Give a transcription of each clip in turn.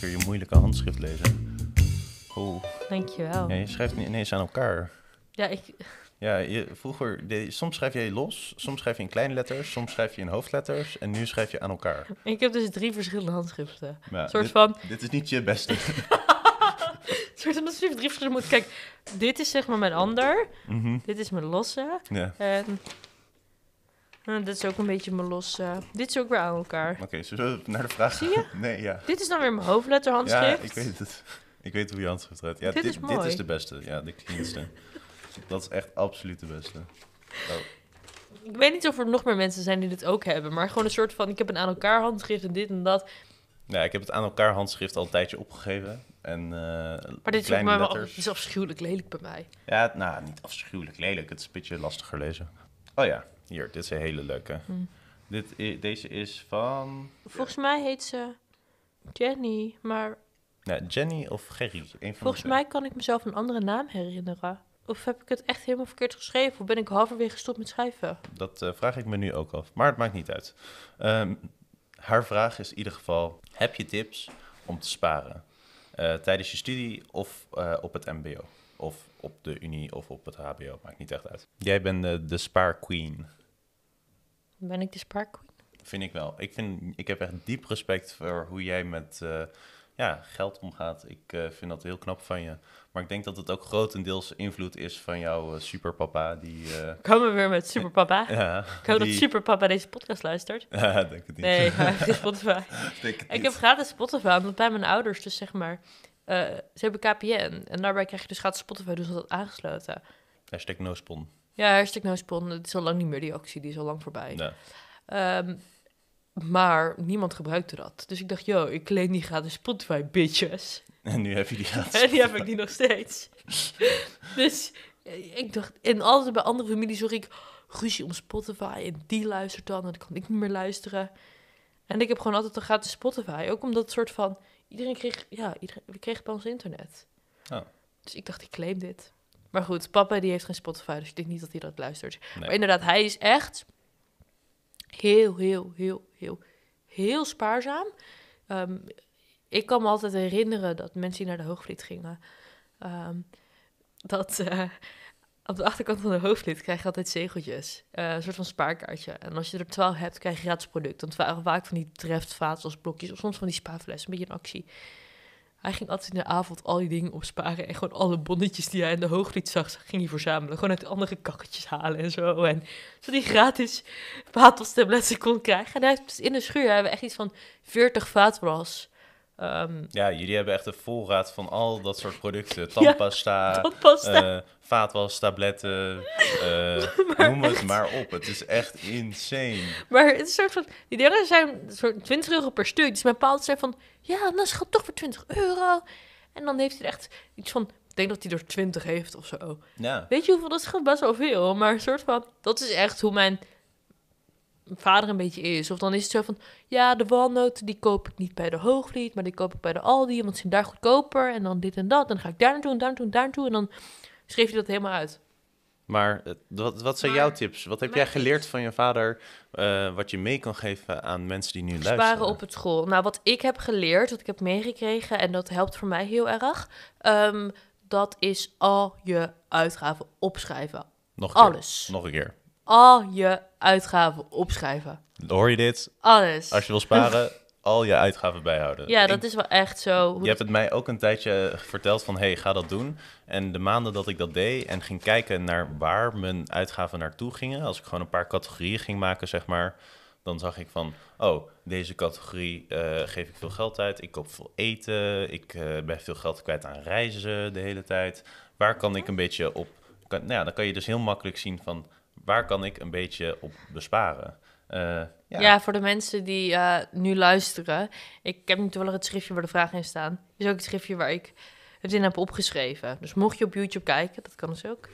keer je moeilijke handschrift lezen. Oeh. Dankjewel. Ja, je schrijft niet ineens aan elkaar. Ja, ik, Ja, je, vroeger, deed- soms schrijf je los, soms schrijf je in kleine letters, soms schrijf je in hoofdletters en nu schrijf je aan elkaar. ik heb dus drie verschillende handschriften. Ja, Een soort dit, van, dit is niet je beste. een soort van drie verschillende moet. Kijk, dit is zeg maar mijn ander. Mhm, Dit is mijn losse. Ja. En eh, dit is ook een beetje mijn losse. Dit is ook weer aan elkaar. Oké, zullen we naar de vraag Zie je? Nee, ja. Dit is dan weer mijn hoofdletterhandschrift. Ja, ik weet het. Ik weet hoe je handschrift eruit. Ja, Dit dit, is dit is de beste. Ja, de cleanste. Dat is echt absoluut de beste. Oh, Ik weet niet of er nog meer mensen zijn die dit ook hebben. Maar gewoon een soort van, ik heb een aan elkaar handschrift en dit en dat. Ja, ik heb het aan elkaar handschrift al een tijdje opgegeven. En, eh Maar dit is ook maar wel, is afschuwelijk lelijk bij mij. Ja, nou, niet afschuwelijk lelijk. Het is een beetje lastiger lezen. Oh ja, hier, dit is een hele leuke. Hm. Dit, i- deze is van Volgens mij heet ze Jenny, maar ja, Jenny of Gerry. Een van volgens twee. mij kan ik mezelf een andere naam herinneren. Of heb ik het echt helemaal verkeerd geschreven? Of ben ik halverwege gestopt met schrijven? Dat eh, vraag ik me nu ook af. Maar het maakt niet uit. Ehm, haar vraag is in ieder geval: heb je tips om te sparen Eh, tijdens je studie of eh, op het MBO? Of op de Unie of op het HBO? Maakt niet echt uit. Jij bent eh, de spaarqueen. Ben ik de spaarqueen? Vind ik wel. Ik, vind, ik heb echt diep respect voor hoe jij met eh, ja, geld omgaat. Ik eh, vind dat heel knap van je. Maar ik denk dat het ook grotendeels invloed is van jouw eh, superpapa. Die, eh, Komen we weer met Superpapa. ja, Ik hoop dat Superpapa deze podcast luistert. Ja, denk het niet. Nee, hij heeft Spotify. Ik niet. heb gratis Spotify, omdat bij mijn ouders dus zeg maar... eh, ze hebben KPN en daarbij krijg je dus gratis Spotify, dus dat aangesloten. Hashtag nospon. Ja, hartstikke no spon. Het is al lang niet meer die actie, die is al lang voorbij. Ehm, maar niemand gebruikte dat. Dus ik dacht, yo, ik claim die gratis Spotify, bitches. En nu heb je die gratis. En die heb ik die nog steeds. dus eh, ik dacht, en altijd bij andere families zag ik ruzie om Spotify. En die luistert dan, en dan kan ik niet meer luisteren. En ik heb gewoon altijd een gratis Spotify. Ook omdat het soort van, iedereen kreeg, ja, iedereen, we kregen bij ons internet. Oh. Dus ik dacht, ik claim dit. Maar goed, papa die heeft geen Spotify, dus ik denk niet dat hij dat luistert. Nee. Maar inderdaad, hij is echt heel, heel, heel, heel, heel spaarzaam. Ehm, ik kan me altijd herinneren dat mensen die naar de Hoogvliet gingen, ehm, dat eh, op de achterkant van de Hoogvliet krijg je altijd zegeltjes. Eh, een soort van spaarkaartje. En als je er twaalf hebt, krijg je gratis product. Want waren vaak van die treft, blokjes of soms van die spaarflessen, een beetje een actie. Hij ging altijd in de avond al die dingen opsparen en gewoon alle bonnetjes die hij in de Hooglied zag, ging hij verzamelen. Gewoon uit andere kakketjes halen en zo. En zodat hij gratis vaatwastabletten kon krijgen. En hij heeft dus in de schuur hebben we echt iets van 40 vaatwas. Ehm Ja, jullie hebben echt een voorraad van al dat soort producten. Tandpasta, dat past eh vaatwas, tabletten, eh, noem het maar op. Het is echt insane. Maar het is een soort van, die dingen zijn een soort 20 euro per stuk. Dus mijn pa altijd zei van, ja, dan is het toch voor 20 euro. En dan heeft hij echt iets van, ik denk dat hij er 20 heeft of zo. Ja, Weet je hoeveel, dat is gewoon best wel veel. Maar een soort van, dat is echt hoe mijn vader een beetje is. Of dan is het zo van, ja, de walnoten die koop ik niet bij de Hoogvliet, maar die koop ik bij de Aldi, want ze zijn daar goedkoper. En dan dit en dat, en dan ga ik daar naartoe en daar naartoe en daar naartoe. En dan schreef je dat helemaal uit. maar eh, wat, wat zijn Maar- jouw tips? Wat heb jij geleerd van je vader eh, wat je mee kan geven aan mensen die nu luisteren? Sparen op het school. Nou, wat ik heb geleerd, wat ik heb meegekregen, en dat helpt voor mij heel erg, ehm, dat is al je uitgaven opschrijven. Nog een keer. Alles. Nog een keer. Al je uitgaven opschrijven. Hoor je dit? Alles. Als je wil sparen, al je uitgaven bijhouden. Ja, Ik- dat is wel echt zo. hoe Je hebt het mij ook een tijdje verteld van, hey, ga dat doen. En de maanden dat ik dat deed en ging kijken naar waar mijn uitgaven naartoe gingen, als ik gewoon een paar categorieën ging maken, zeg maar, dan zag ik van, oh, deze categorie eh, geef ik veel geld uit, ik koop veel eten, ik eh, ben veel geld kwijt aan reizen de hele tijd. Waar kan ik een beetje op, kan, nou ja, dan kan je dus heel makkelijk zien van, waar kan ik een beetje op besparen. Eh, ja. Ja. voor de mensen die eh, nu luisteren. Ik heb nu toevallig het schriftje waar de vraag in staan. is ook het schriftje waar ik het in heb opgeschreven. Dus mocht je op YouTube kijken, dat kan dus ook.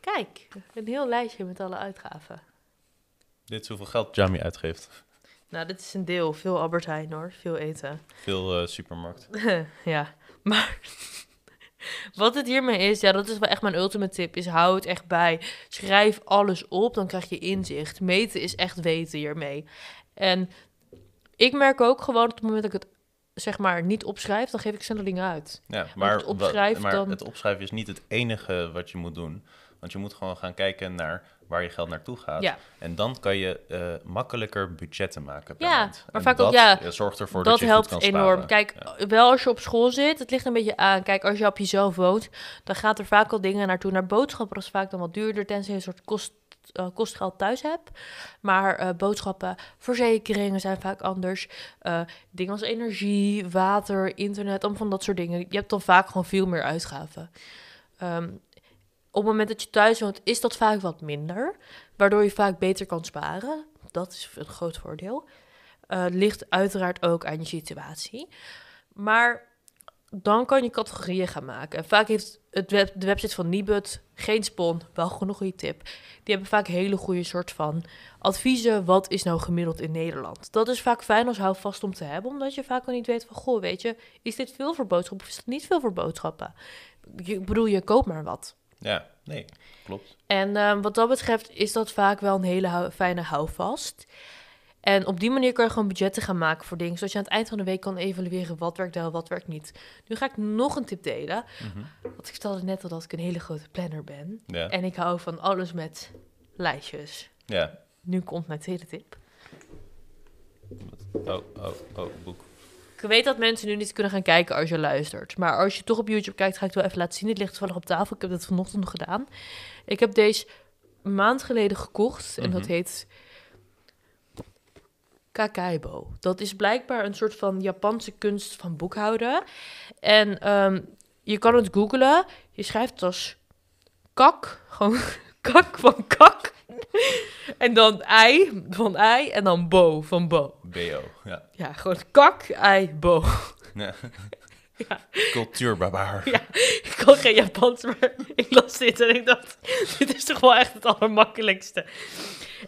Kijk, een heel lijstje met alle uitgaven. Dit is hoeveel geld Jamie uitgeeft. Nou, dit is een deel. Veel Albert Heijn hoor, veel eten. Veel eh, supermarkt. ja, maar wat het hiermee is, ja, dat is wel echt mijn ultimate tip, is hou het echt bij. Schrijf alles op, dan krijg je inzicht. Meten is echt weten hiermee. En ik merk ook gewoon op het moment dat ik het zeg maar niet opschrijf, dan geef ik snelle dingen uit. Ja, maar, dan- het opschrijven is niet het enige wat je moet doen. Want je moet gewoon gaan kijken naar waar je geld naartoe gaat. Ja. En dan kan je eh, makkelijker budgetten maken per Ja, maand. maar vaak ook, ja, eh, zorgt ervoor dat dat, je helpt goed kan enorm. sparen. Kijk, Ja. wel als je op school zit, het ligt een beetje aan. Kijk, als je op jezelf woont, dan gaat er vaak al dingen naartoe. Naar boodschappen, is vaak dan wat duurder, tenzij je een soort kost, eh, kostgeld thuis hebt. Maar eh, boodschappen, verzekeringen zijn vaak anders. Dingen als energie, water, internet, allemaal van dat soort dingen. Je hebt dan vaak gewoon veel meer uitgaven. Ehm, op het moment dat je thuis woont, is dat vaak wat minder. Waardoor je vaak beter kan sparen. Dat is een groot voordeel. Eh, ligt uiteraard ook aan je situatie. Maar dan kan je categorieën gaan maken. En vaak heeft het de website van Nibud geen spon, wel gewoon een goede tip. Die hebben vaak hele goede soort van adviezen. Wat is nou gemiddeld in Nederland? Dat is vaak fijn als houvast om te hebben, omdat je vaak al niet weet van, goh, weet je, is dit veel voor boodschappen of is het niet veel voor boodschappen? Ik bedoel, je koopt maar wat. Ja, nee, klopt. En ehm, wat dat betreft is dat vaak wel een hele hou- fijne houvast. En op die manier kan je gewoon budgetten gaan maken voor dingen, zodat je aan het eind van de week kan evalueren wat werkt wel, wat werkt niet. Nu ga ik nog een tip delen. Mhm. Want ik vertelde net al dat ik een hele grote planner ben. Ja, En ik hou van alles met lijstjes. ja. Nu komt mijn tweede tip. Oh, oh, oh, boek. Ik weet dat mensen nu niet kunnen gaan kijken als je luistert. Maar als je toch op YouTube kijkt, ga ik het wel even laten zien. Het ligt toevallig op tafel. Ik heb dat vanochtend nog gedaan. Ik heb deze een maand geleden gekocht. En dat Mhm. heet Kakaibo. Dat is blijkbaar een soort van Japanse kunst van boekhouden. En ehm, je kan het googlen. Je schrijft het als kak. Gewoon kak van kak. en dan ei van ei. En dan bo van bo. BO, ja. Ja, gewoon kak, ei, bo. ja. Ja. Cultuurbarbaar. Ja, ik kan geen Japans, maar ik las dit en ik dacht, dit is toch wel echt het allermakkelijkste.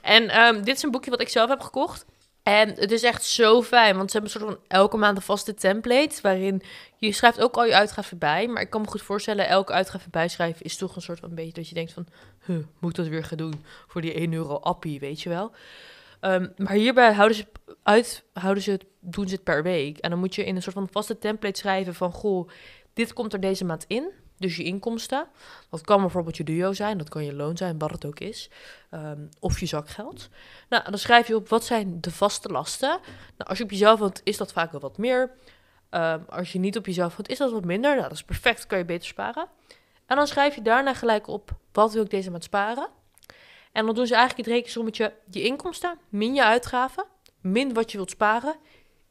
En ehm, dit is een boekje wat ik zelf heb gekocht. En het is echt zo fijn, want ze hebben een soort van elke maand een vaste template, waarin je schrijft ook al je uitgaven bij. Maar ik kan me goed voorstellen, elke uitgave bijschrijven is toch een soort van een beetje dat je denkt van, moet dat weer gaan doen voor die 1 euro appie, weet je wel. Ehm, maar hierbij houden ze, uit, houden ze het, doen ze het per week. En dan moet je in een soort van vaste template schrijven van, goh, dit komt er deze maand in. Dus je inkomsten. Dat kan bijvoorbeeld je duo zijn, dat kan je loon zijn, wat het ook is. Ehm, of je zakgeld. Nou, dan schrijf je op wat zijn de vaste lasten. Nou, als je op jezelf woont, is dat vaak wel wat meer. Ehm, als je niet op jezelf woont, is dat wat minder. Nou, dat is perfect, kan je beter sparen. En dan schrijf je daarna gelijk op, wat wil ik deze maand sparen? En dan doen ze eigenlijk het rekensommetje, je inkomsten, min je uitgaven, min wat je wilt sparen,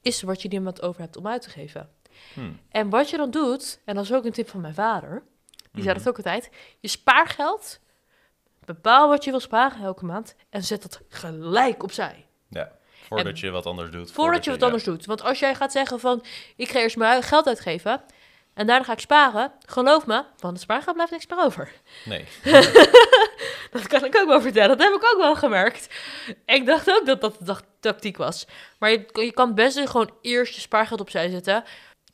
is wat je die maand over hebt om uit te geven. Hm. En wat je dan doet, en dat is ook een tip van mijn vader, die zei Mhm. dat ook altijd, je spaargeld, bepaal wat je wil sparen elke maand en zet dat gelijk opzij. Ja, voordat je wat anders doet. Voordat je wat ja. anders doet. Want als jij gaat zeggen van, ik ga eerst mijn geld uitgeven en daarna ga ik sparen, geloof me, van het spaargeld blijft niks meer over. Nee, Dat kan ik ook wel vertellen. Dat heb ik ook wel gemerkt. Ik dacht ook dat dat de tactiek was. Maar je, je kan best gewoon eerst je spaargeld opzij zetten.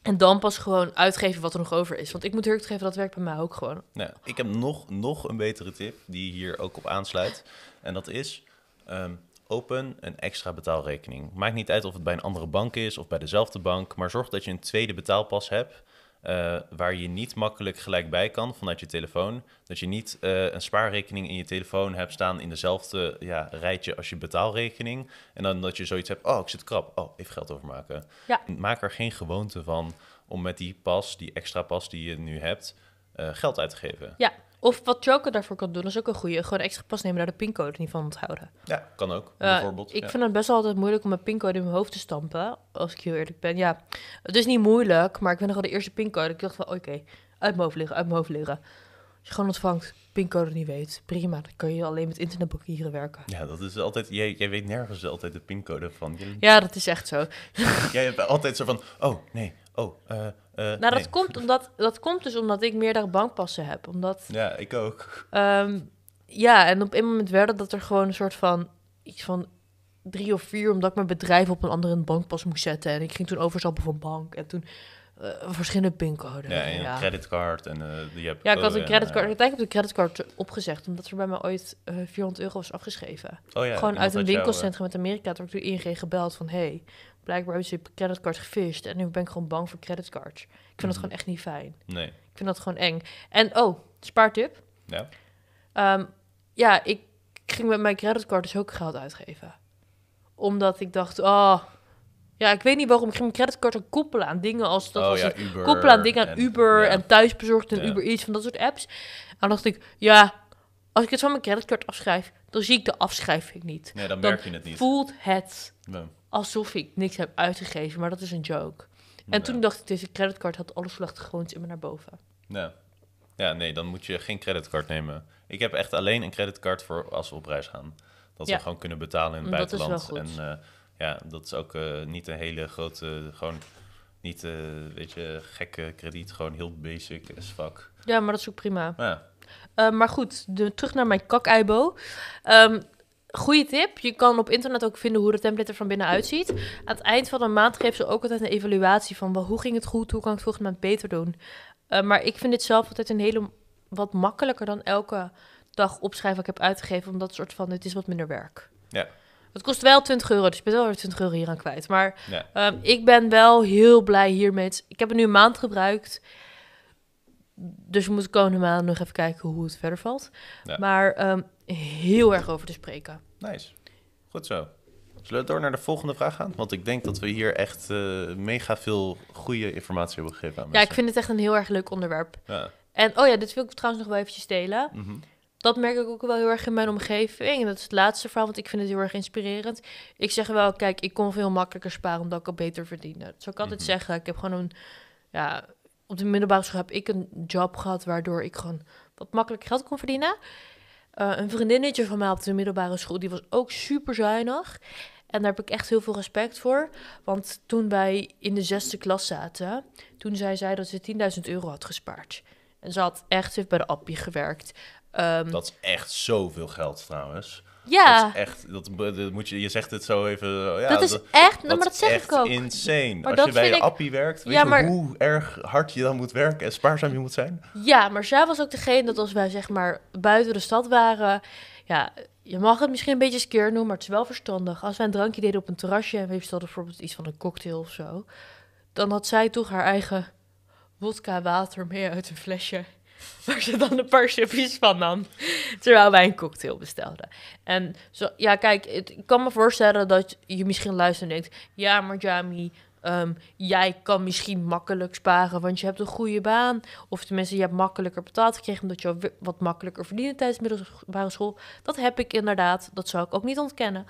En dan pas gewoon uitgeven wat er nog over is. Want ik moet eerlijk geven, dat werkt bij mij ook gewoon. Nou, ik heb nog, nog een betere tip die hier ook op aansluit. En dat is, ehm, open een extra betaalrekening. Maakt niet uit of het bij een andere bank is of bij dezelfde bank, maar zorg dat je een tweede betaalpas hebt. Eh, waar je niet makkelijk gelijk bij kan vanuit je telefoon. Dat je niet eh, een spaarrekening in je telefoon hebt staan in dezelfde ja, rijtje als je betaalrekening. En dan dat je zoiets hebt, oh ik zit krap, oh even geld overmaken. Ja. Maak er geen gewoonte van om met die pas, die extra pas die je nu hebt, eh, geld uit te geven. Ja, of wat Choco daarvoor kan doen, is ook een goede. Gewoon extra pas nemen, daar de pincode niet van onthouden. Ja, kan ook, Eh, bijvoorbeeld. ik ja. vind het best wel altijd moeilijk om mijn pincode in mijn hoofd te stampen. Als ik heel eerlijk ben. Ja, het is niet moeilijk, maar ik weet nog wel de eerste pincode. Ik dacht van, oké, uit mijn hoofd liggen, uit mijn hoofd liggen. Als je gewoon ontvangt, pincode niet weet, prima. Dan kan je alleen met internetbankieren werken. Ja, dat is altijd... Jij, jij weet nergens altijd de pincode van. Ja, dat is echt zo. Jij hebt altijd zo van... Oh, nee. Oh, eh... eh, Nou, dat, nee. komt omdat, dat komt dus omdat ik meerdere bankpassen heb. Omdat, Ja, ik ook. ehm, ja, en op een moment werd dat er gewoon een soort van, iets van drie of vier, omdat ik mijn bedrijf op een andere bankpas moest zetten. En ik ging toen overstappen van bank. En toen eh, verschillende pincodes. Ja, en ja. creditcard en eh, die heb Ja, ik had een en, creditcard. eh, Ik op de creditcard opgezegd, omdat er bij mij ooit eh 400 euro was afgeschreven. oh ja, Gewoon uit een jou, winkelcentrum met Amerika. Toen heb ik door ING gebeld van, hey, blijkbaar hebben ze creditcard gefisht. En nu ben ik gewoon bang voor creditcards. Ik vind dat Mhm. gewoon echt niet fijn. Nee. Ik vind dat gewoon eng. En oh, spaartip. Ja. Ehm, ja, ik ging met mijn creditcard dus ook geld uitgeven. Omdat ik dacht, oh... Ja, ik weet niet waarom. Ik ging mijn creditcard ook koppelen aan dingen als... Dat oh was ja, het Uber. koppelen aan dingen aan en- Uber ja. en thuisbezorgd en Ja. Uber iets van dat soort apps. En dan dacht ik, ja, als ik het van mijn creditcard afschrijf, dan zie ik de afschrijving niet. Nee, dan dan merk je het niet. Voelt het Ja. Alsof ik niks heb uitgegeven, maar dat is een joke. En Ja. toen dacht ik, deze creditcard had alle slachtgewoontjes in me naar boven. Ja. ja, nee, dan moet je geen creditcard nemen. Ik heb echt alleen een creditcard voor als we op reis gaan. Dat Ja. we gewoon kunnen betalen in het Dat buitenland. En eh, ja, dat is ook eh, niet een hele grote, gewoon niet, eh, weet je, gekke krediet. Gewoon heel basic as fuck. Ja, maar dat is ook prima. Maar ja, maar goed, de, terug naar mijn kakeibo. Ehm goeie tip. Je kan op internet ook vinden hoe de template er van binnen uitziet. Aan het eind van de maand geven ze ook altijd een evaluatie van wel, hoe ging het goed, hoe kan ik het volgende maand beter doen. Eh, maar ik vind dit zelf altijd een hele wat makkelijker dan elke dag opschrijven wat ik heb uitgegeven, omdat het soort van het is wat minder werk. Ja. Het kost wel 20 euro, dus ik ben wel weer 20 euro hier aan kwijt. Maar ja. Ehm, ik ben wel heel blij hiermee. Ik heb het nu een maand gebruikt. Dus we moeten komende maand nog even kijken hoe het verder valt. Ja. Maar ehm, heel erg over te spreken. nice. Goed zo. Zullen we door naar de volgende vraag gaan? Want ik denk dat we hier echt eh, mega veel goede informatie hebben gegeven aan Ja, mensen. ik vind het echt een heel erg leuk onderwerp. Ja. En oh ja, dit wil ik trouwens nog wel eventjes delen. Mhm. Dat merk ik ook wel heel erg in mijn omgeving. En dat is het laatste verhaal, want ik vind het heel erg inspirerend. Ik zeg wel, kijk, ik kon veel makkelijker sparen omdat ik al beter verdiende. Dat zou ik altijd Mhm. zeggen. Ik heb gewoon een, ja, op de middelbare school heb ik een job gehad waardoor ik gewoon wat makkelijker geld kon verdienen. Eh, een vriendinnetje van mij op de middelbare school, die was ook super zuinig. En daar heb ik echt heel veel respect voor. Want toen wij in de zesde klas zaten, toen zei zij dat ze 10.000 euro had gespaard. En ze had echt bij de appie gewerkt. Ehm, Dat is echt zoveel geld trouwens. Ja, Dat is echt, dat, dat moet je, je zegt het zo even. Ja, dat is echt, nou, maar dat is zeg echt ik ook. insane. Maar Als je bij je ik- appie werkt, weet Ja, je maar- hoe erg hard je dan moet werken en spaarzaam je moet zijn? Ja, maar zij was ook degene dat als wij zeg maar buiten de stad waren, ja, je mag het misschien een beetje skeer noemen, maar het is wel verstandig. Als wij een drankje deden op een terrasje en we bestelden bijvoorbeeld iets van een cocktail of zo, dan had zij toch haar eigen wodka water mee uit een flesje. Waar ze dan een paar chipjes van nam. Terwijl wij een cocktail bestelden. En zo, ja, kijk, ik kan me voorstellen dat je misschien luistert en denkt: Ja, maar Jami, ehm, jij kan misschien makkelijk sparen, want je hebt een goede baan. Of tenminste, je hebt makkelijker betaald gekregen omdat je wat makkelijker verdiende tijdens de middelbare school. Dat heb ik inderdaad, dat zou ik ook niet ontkennen.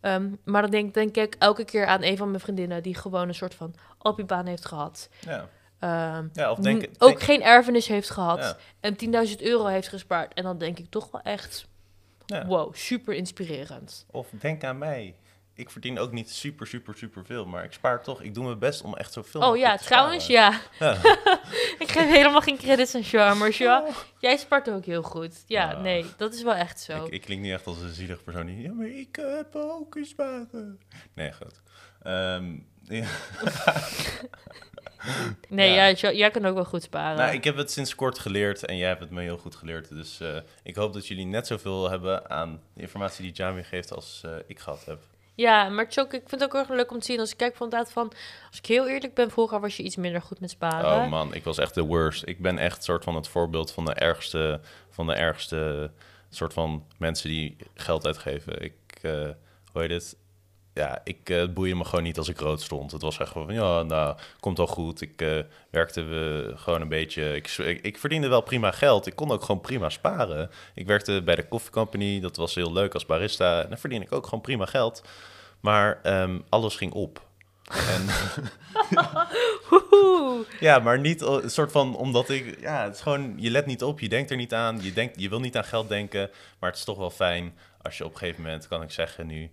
Ehm, maar dan denk, denk ik elke keer aan een van mijn vriendinnen die gewoon een soort van appie-baan heeft gehad. Ja, Ehm, ja of denk, ook geen erfenis heeft gehad Ja. en 10.000 euro heeft gespaard. En dan denk ik toch wel echt, ja. wow, super inspirerend. Of denk aan mij. Ik verdien ook niet super, super, super veel, maar ik spaar toch. Ik doe mijn best om echt zoveel Oh ja, trouwens, sparen. ja. Ja. ik geef helemaal geen credits aan Sja, maar Sja, jij spart ook heel goed. Ja, Ah. nee, dat is wel echt zo. Ik, ik klink niet echt als een zielig persoon die... Ja, maar ik heb ook sparen. Nee, goed. Ehm, ja. nee, ja. jij kan ook wel goed sparen. Nou, ik heb het sinds kort geleerd en jij hebt het me heel goed geleerd. Dus eh, ik hoop dat jullie net zoveel hebben aan de informatie die Jamie geeft als eh, ik gehad heb. Ja, maar het is ook, ik vind het ook erg leuk om te zien. Als ik kijk van inderdaad van, als ik heel eerlijk ben, vroeger was je iets minder goed met sparen. Oh man, ik was echt de worst. Ik ben echt soort van het voorbeeld van de ergste, van de ergste soort van mensen die geld uitgeven. Ik, eh hoe heet het? Ja, ik eh, het boeide me gewoon niet als ik rood stond. Het was echt gewoon van, ja, nou, komt wel goed. Ik eh, werkte we gewoon een beetje... Ik, ik, ik verdiende wel prima geld. Ik kon ook gewoon prima sparen. Ik werkte bij de Coffee Company. Dat was heel leuk als barista. En dan verdien ik ook gewoon prima geld. Maar ehm, alles ging op. En ja, maar niet een soort van omdat ik. Ja, het is gewoon. Je let niet op, je denkt er niet aan. Je, denkt, je wil niet aan geld denken. Maar het is toch wel fijn als je op een gegeven moment, kan ik zeggen nu.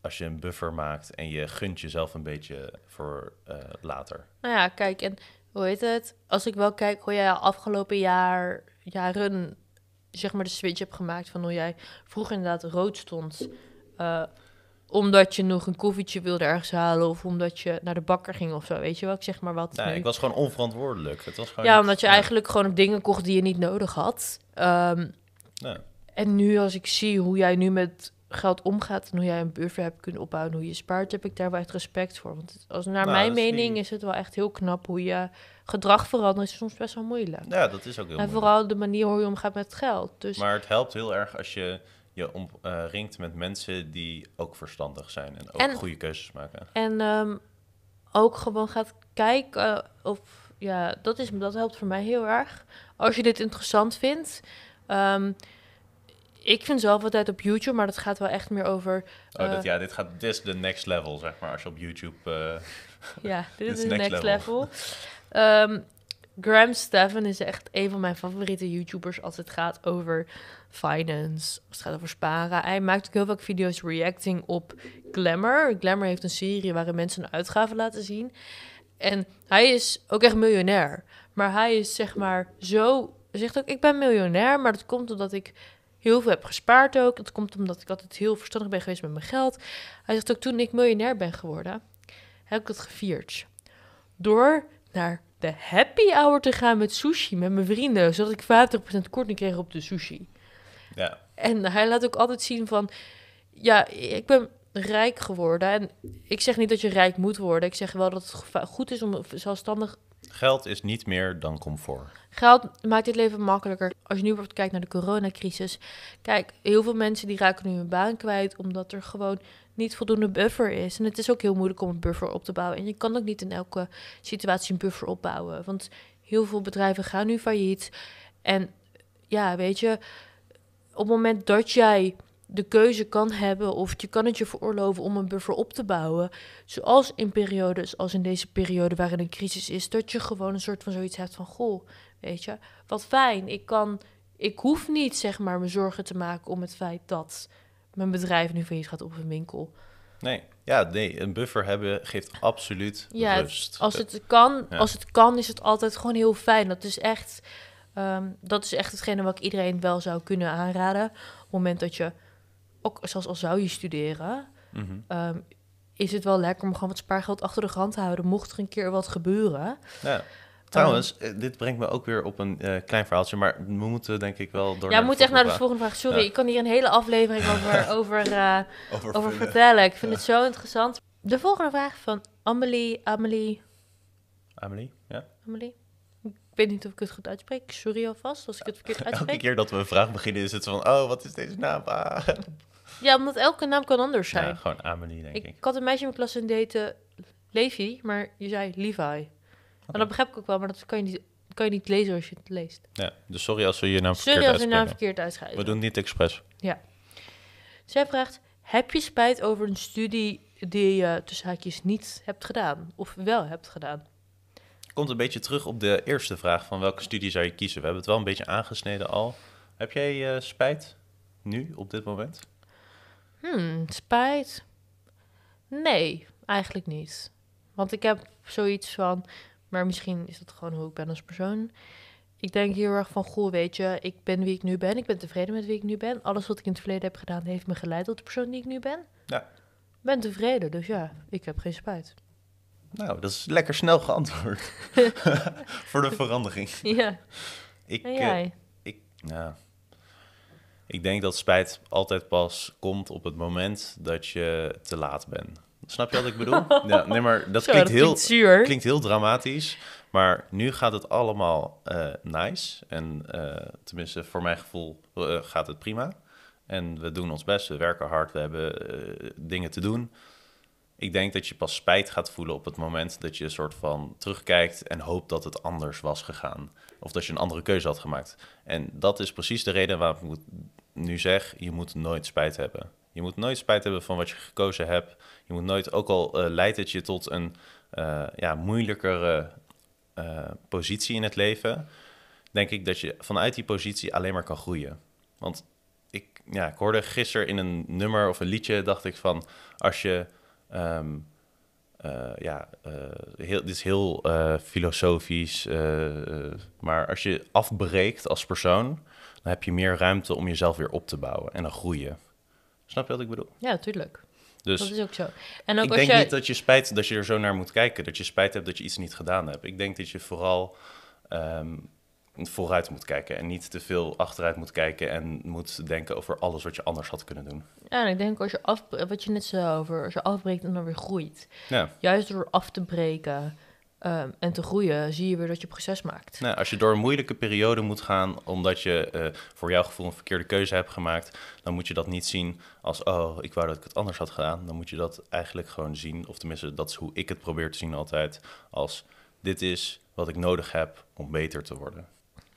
Als je een buffer maakt en je gunt jezelf een beetje voor eh, later. Nou ja, kijk, en hoe heet het? Als ik wel kijk hoe jij afgelopen jaar, jaren, zeg maar, de switch hebt gemaakt van hoe jij vroeger inderdaad rood stond. eh, omdat je nog een koffietje wilde ergens halen of omdat je naar de bakker ging of zo, weet je wel? Ik zeg maar wat. Nou, nu. ik was gewoon onverantwoordelijk. Het was gewoon ja, niet- omdat je eigenlijk gewoon dingen kocht die je niet nodig had. Ehm. En nu als ik zie hoe jij nu met geld omgaat en hoe jij een buffer hebt kunnen opbouwen, hoe je spaart, heb ik daar wel echt respect voor. Want als, naar Nou, mijn mening is het wel echt heel knap hoe je gedrag verandert. is soms best wel moeilijk. Ja, dat is ook heel en moeilijk. vooral de manier hoe je omgaat met geld. Dus Maar het helpt heel erg als je je omringt met mensen die ook verstandig zijn en ook En- goede keuzes maken. En ehm, ook gewoon gaat kijken of ja, dat, is, dat helpt voor mij heel erg. Als je dit interessant vindt. Ehm, ik vind zelf altijd op YouTube, maar dat gaat wel echt meer over. Oh, eh, dat, ja, dit, gaat, dit is de next level, zeg maar, als je op YouTube... eh, Ja, dit is de next next level. level. Ehm, Graham Stephan is echt een van mijn favoriete YouTubers als het gaat over finance, als het gaat over sparen. Hij maakt ook heel vaak video's reacting op Glamour. Glamour heeft een serie waarin mensen hun uitgaven laten zien. En hij is ook echt miljonair. Maar hij is zeg maar zo... Hij zegt ook, ik ben miljonair, maar dat komt omdat ik heel veel heb gespaard ook. Dat komt omdat ik altijd heel verstandig ben geweest met mijn geld. Hij zegt ook, toen ik miljonair ben geworden, heb ik dat gevierd. Door naar de happy hour te gaan met sushi met mijn vrienden, zodat ik 50% korting kreeg op de sushi. ja, En hij laat ook altijd zien van, ja, ik ben rijk geworden. En ik zeg niet dat je rijk moet worden. Ik zeg wel dat het goed is om zelfstandig... geld is niet meer dan comfort. Geld maakt dit leven makkelijker. Als je nu bijvoorbeeld kijkt naar de coronacrisis. Kijk, heel veel mensen die raken nu hun baan kwijt... omdat er gewoon niet voldoende buffer is. En het is ook heel moeilijk om een buffer op te bouwen. En je kan ook niet in elke situatie een buffer opbouwen. Want heel veel bedrijven gaan nu failliet. En ja, weet je, op het moment dat jij de keuze kan hebben of je kan het je veroorloven om een buffer op te bouwen, zoals in periodes als in deze periode waarin een crisis is, dat je gewoon een soort van zoiets hebt van goh, weet je, wat fijn, ik kan, ik hoef niet zeg maar me zorgen te maken om het feit dat mijn bedrijf nu failliet gaat op een winkel. Nee, ja, nee, een buffer hebben geeft absoluut Ja, rust. Als het kan, Ja. als het kan, is het altijd gewoon heel fijn. Dat is echt, ehm, dat is echt hetgene wat ik iedereen wel zou kunnen aanraden. Op het moment dat je, ook zelfs al zou je studeren, ehm, is het wel lekker om gewoon wat spaargeld achter de hand te houden. Mocht er een keer wat gebeuren. Ja. Trouwens, eh, dit brengt me ook weer op een eh, klein verhaaltje, maar we moeten denk ik wel door ja, naar moet de echt naar de volgende vraag. Sorry, Ja. ik kan hier een hele aflevering over, over, eh, over vertellen. Ik vind het zo interessant. De volgende vraag van Amelie, Amelie, Amelie, ja? Amelie. Ik weet niet of ik het goed uitspreek. Sorry alvast als ik het verkeerd Elke uitspreek. keer dat we een vraag beginnen is het van, oh, wat is deze naam? Ah. Ja, omdat elke naam kan anders zijn. Ja, gewoon Amelie, denk ik. ik, had een meisje in mijn klas en heette Levi, maar je zei Levi. En dat begrijp ik ook wel, maar dat kan je niet, kan je niet lezen als je het leest. Ja, dus sorry als we je naam Sorry verkeerd als je naam verkeerd uitschrijft. We doen het niet expres. Zij vraagt, heb je spijt over een studie die je tussen haakjes niet hebt gedaan? Of wel hebt gedaan? Komt een beetje terug op de eerste vraag van welke studie zou je kiezen. We hebben het wel een beetje aangesneden al. Heb jij eh, spijt nu, op dit moment? Hmm, spijt? Nee, eigenlijk niet. Want ik heb zoiets van, maar misschien is dat gewoon hoe ik ben als persoon. Ik denk heel erg van, goh, weet je, ik ben wie ik nu ben. Ik ben tevreden met wie ik nu ben. Alles wat ik in het verleden heb gedaan, heeft me geleid tot de persoon die ik nu ben. Ja. Ik ben tevreden, dus ja, ik heb geen spijt. Nou, dat is lekker snel geantwoord. Voor de verandering. Ja, Ik, en eh, ik, ja. ik denk dat spijt altijd pas komt op het moment dat je te laat bent. Snap je wat ik bedoel? ja, nee, maar dat Zo, klinkt dat heel, klinkt heel dramatisch. Maar nu gaat het allemaal eh, nice. En eh, tenminste, voor mijn gevoel gaat het prima. En we doen ons best, we werken hard, we hebben dingen te doen. Ik denk dat je pas spijt gaat voelen op het moment dat je een soort van terugkijkt en hoopt dat het anders was gegaan. Of dat je een andere keuze had gemaakt. En dat is precies de reden waarom ik nu zeg, je moet nooit spijt hebben. Je moet nooit spijt hebben van wat je gekozen hebt. Je moet nooit, ook al eh, leidt het je tot een eh, ja, moeilijkere eh, positie in het leven, denk ik dat je vanuit die positie alleen maar kan groeien. Want ik, ja, ik hoorde gisteren in een nummer of een liedje, dacht ik van, als je, ehm, eh, ja, eh, heel, dit is heel eh, filosofisch, maar als je afbreekt als persoon, dan heb je meer ruimte om jezelf weer op te bouwen en dan groeien. Snap je wat ik bedoel? Ja, natuurlijk. Dus Dat is ook zo. En ook ik als denk niet dat je spijt dat je er zo naar moet kijken. Dat je spijt hebt dat je iets niet gedaan hebt. Ik denk dat je vooral ehm, vooruit moet kijken en niet te veel achteruit moet kijken en moet denken over alles wat je anders had kunnen doen. Ja, en ik denk als je af, wat je net zei over, als je afbreekt en dan weer groeit. Ja. Juist door af te breken ehm, en te groeien, zie je weer dat je proces maakt. Nou, als je door een moeilijke periode moet gaan omdat je eh, voor jouw gevoel een verkeerde keuze hebt gemaakt, dan moet je dat niet zien als, oh, ik wou dat ik het anders had gedaan. Dan moet je dat eigenlijk gewoon zien, of tenminste, dat is hoe ik het probeer te zien altijd, als dit is wat ik nodig heb om beter te worden.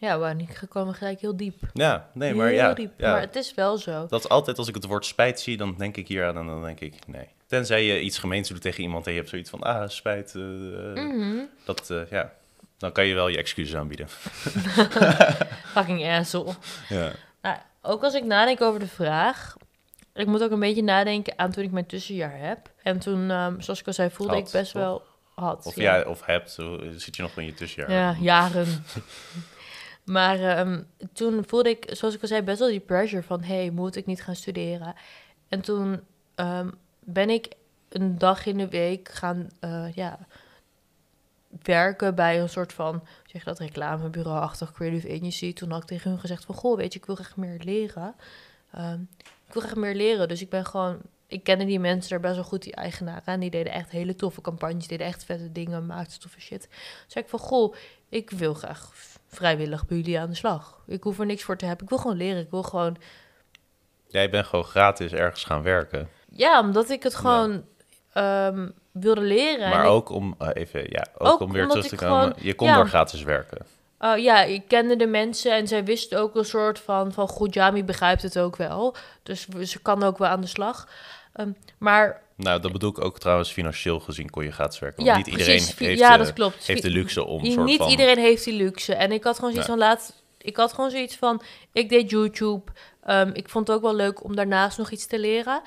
Ja, we niet komen gelijk heel diep. Ja, nee, maar heel ja, diep. ja. Maar het is wel zo. Dat is altijd als ik het woord spijt zie, dan denk ik hier aan en dan denk ik nee. Tenzij je iets gemeens doet tegen iemand en je hebt zoiets van, ah, spijt, eh, eh, Mhm. dat, eh, ja. Dan kan je wel je excuses aanbieden. Fucking asshole. Ja. Nou, ook als ik nadenk over de vraag. Ik moet ook een beetje nadenken aan toen ik mijn tussenjaar heb. En toen, ehm, zoals ik al zei, voelde Had, ik best toch? wel had. Of ja. ja, of hebt, zo zit je nog in je tussenjaar. Ja, jaren. maar ehm, toen voelde ik, zoals ik al zei, best wel die pressure van... hey, moet ik niet gaan studeren? En toen ehm, ben ik een dag in de week gaan eh, ja, werken bij een soort van... zeg dat, reclamebureau-achtig creative agency. Toen had ik tegen hun gezegd van... goh, weet je, ik wil graag meer leren. Ehm, ik wil graag meer leren, dus ik ben gewoon... Ik kende die mensen daar best wel goed, die eigenaren. En die deden echt hele toffe campagnes, deden echt vette dingen, maakten toffe shit. Toen zei ik van, goh, ik wil graag vrijwillig bij jullie aan de slag. Ik hoef er niks voor te hebben. Ik wil gewoon leren. Ik wil gewoon... Jij bent gewoon gratis ergens gaan werken. Ja, omdat ik het gewoon ehm, wilde leren. Maar ik- ook om, eh, even, ja, ook, Ook om weer terug te komen. gewoon- je kon ja. door gratis werken. Oh, ja, ik kende de mensen en zij wisten ook een soort van... van goed, Jami begrijpt het ook wel. Dus ze kan ook wel aan de slag. Ehm, maar Nou, dat bedoel ik ook trouwens financieel gezien kon je gratis werken. ja, niet iedereen precies. heeft, ja, eh, dat klopt. heeft de luxe om soort niet van... iedereen heeft die luxe. En ik had gewoon zoiets Nee. van laat. Ik had gewoon zoiets van. Ik deed YouTube. Ehm, ik vond het ook wel leuk om daarnaast nog iets te leren.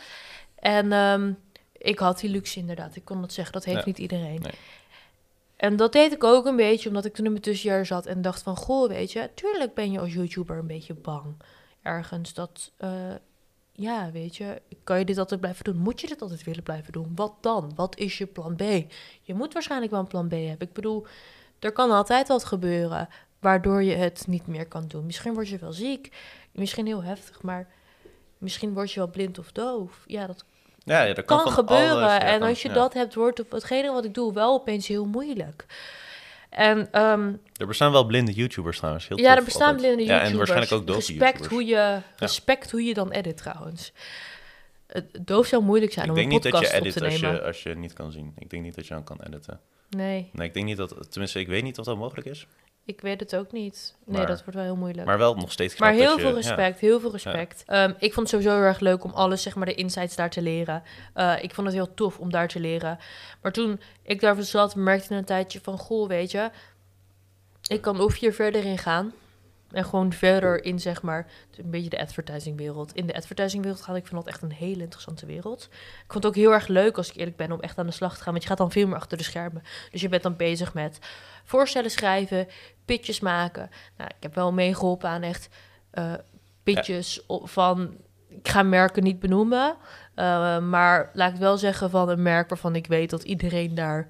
En ehm, ik had die luxe inderdaad. Ik kon dat zeggen. Dat heeft Ja. niet iedereen. Nee. En dat deed ik ook een beetje omdat ik toen in mijn tussenjaar zat en dacht van... Goh, weet je, tuurlijk ben je als YouTuber een beetje bang. Ergens dat... eh, ja, weet je, kan je dit altijd blijven doen? Moet je dit altijd willen blijven doen? Wat dan? Wat is je plan B? Je moet waarschijnlijk wel een plan B hebben. Ik bedoel, er kan altijd wat gebeuren waardoor je het niet meer kan doen. Misschien word je wel ziek, misschien heel heftig, maar misschien word je wel blind of doof. Ja, dat Ja, ja, dat kan, gebeuren. alles, ja, en als je dat hebt, wordt op hetgene wat ik doe wel opeens heel moeilijk. En ehm, Er bestaan wel blinde YouTubers trouwens. Heel ja, er bestaan altijd. blinde YouTubers. Ja, en waarschijnlijk ook dove respect YouTubers. hoe je Respect hoe je dan edit trouwens. Het doof zou moeilijk zijn Ik om denk een niet dat je podcast op edit te als nemen. je, als je niet kan zien. Ik denk niet dat je dan kan editen. Nee, Nee, ik denk niet dat... Tenminste, ik weet niet of dat mogelijk is. Ik weet het ook niet. Nee, Maar- dat wordt wel heel moeilijk. Maar wel nog steeds knap Maar heel je- veel ja. respect, heel veel respect. Ehm, ik vond het sowieso heel erg leuk om alles, zeg maar, de insights daar te leren. Eh, ik vond het heel tof om daar te leren. Maar toen ik daar zat, merkte ik een tijdje van, goh, weet je, ik kan of hier verder in gaan. En gewoon verder in, zeg maar, een beetje de advertisingwereld. In de advertisingwereld gaat ik vind dat echt een hele interessante wereld. Ik vond het ook heel erg leuk, als ik eerlijk ben, om echt aan de slag te gaan. Want je gaat dan veel meer achter de schermen. Dus je bent dan bezig met voorstellen schrijven, pitches maken. Nou, ik heb wel meegeholpen aan echt eh pitches van... Ik ga merken niet benoemen. eh, maar laat ik wel zeggen van een merk waarvan ik weet dat iedereen daar...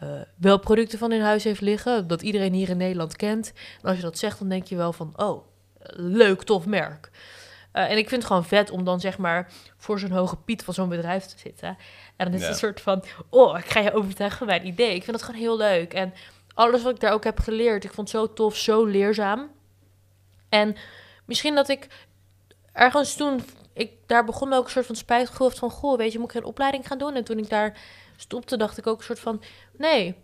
eh, wel producten van in huis heeft liggen. Dat iedereen hier in Nederland kent. En als je dat zegt, dan denk je wel van... Oh, leuk, tof merk. Eh, en ik vind het gewoon vet om dan zeg maar voor zo'n hoge piet van zo'n bedrijf te zitten. En dan is het Ja. een soort van, oh, ik ga je overtuigen van mijn idee. Ik vind dat gewoon heel leuk. En alles wat ik daar ook heb geleerd, ik vond het zo tof, zo leerzaam. En misschien dat ik ergens toen ik daar begon me ook een soort van had van, goh, weet je, moet ik geen opleiding gaan doen? En toen ik daar stopte, dacht ik ook een soort van, nee,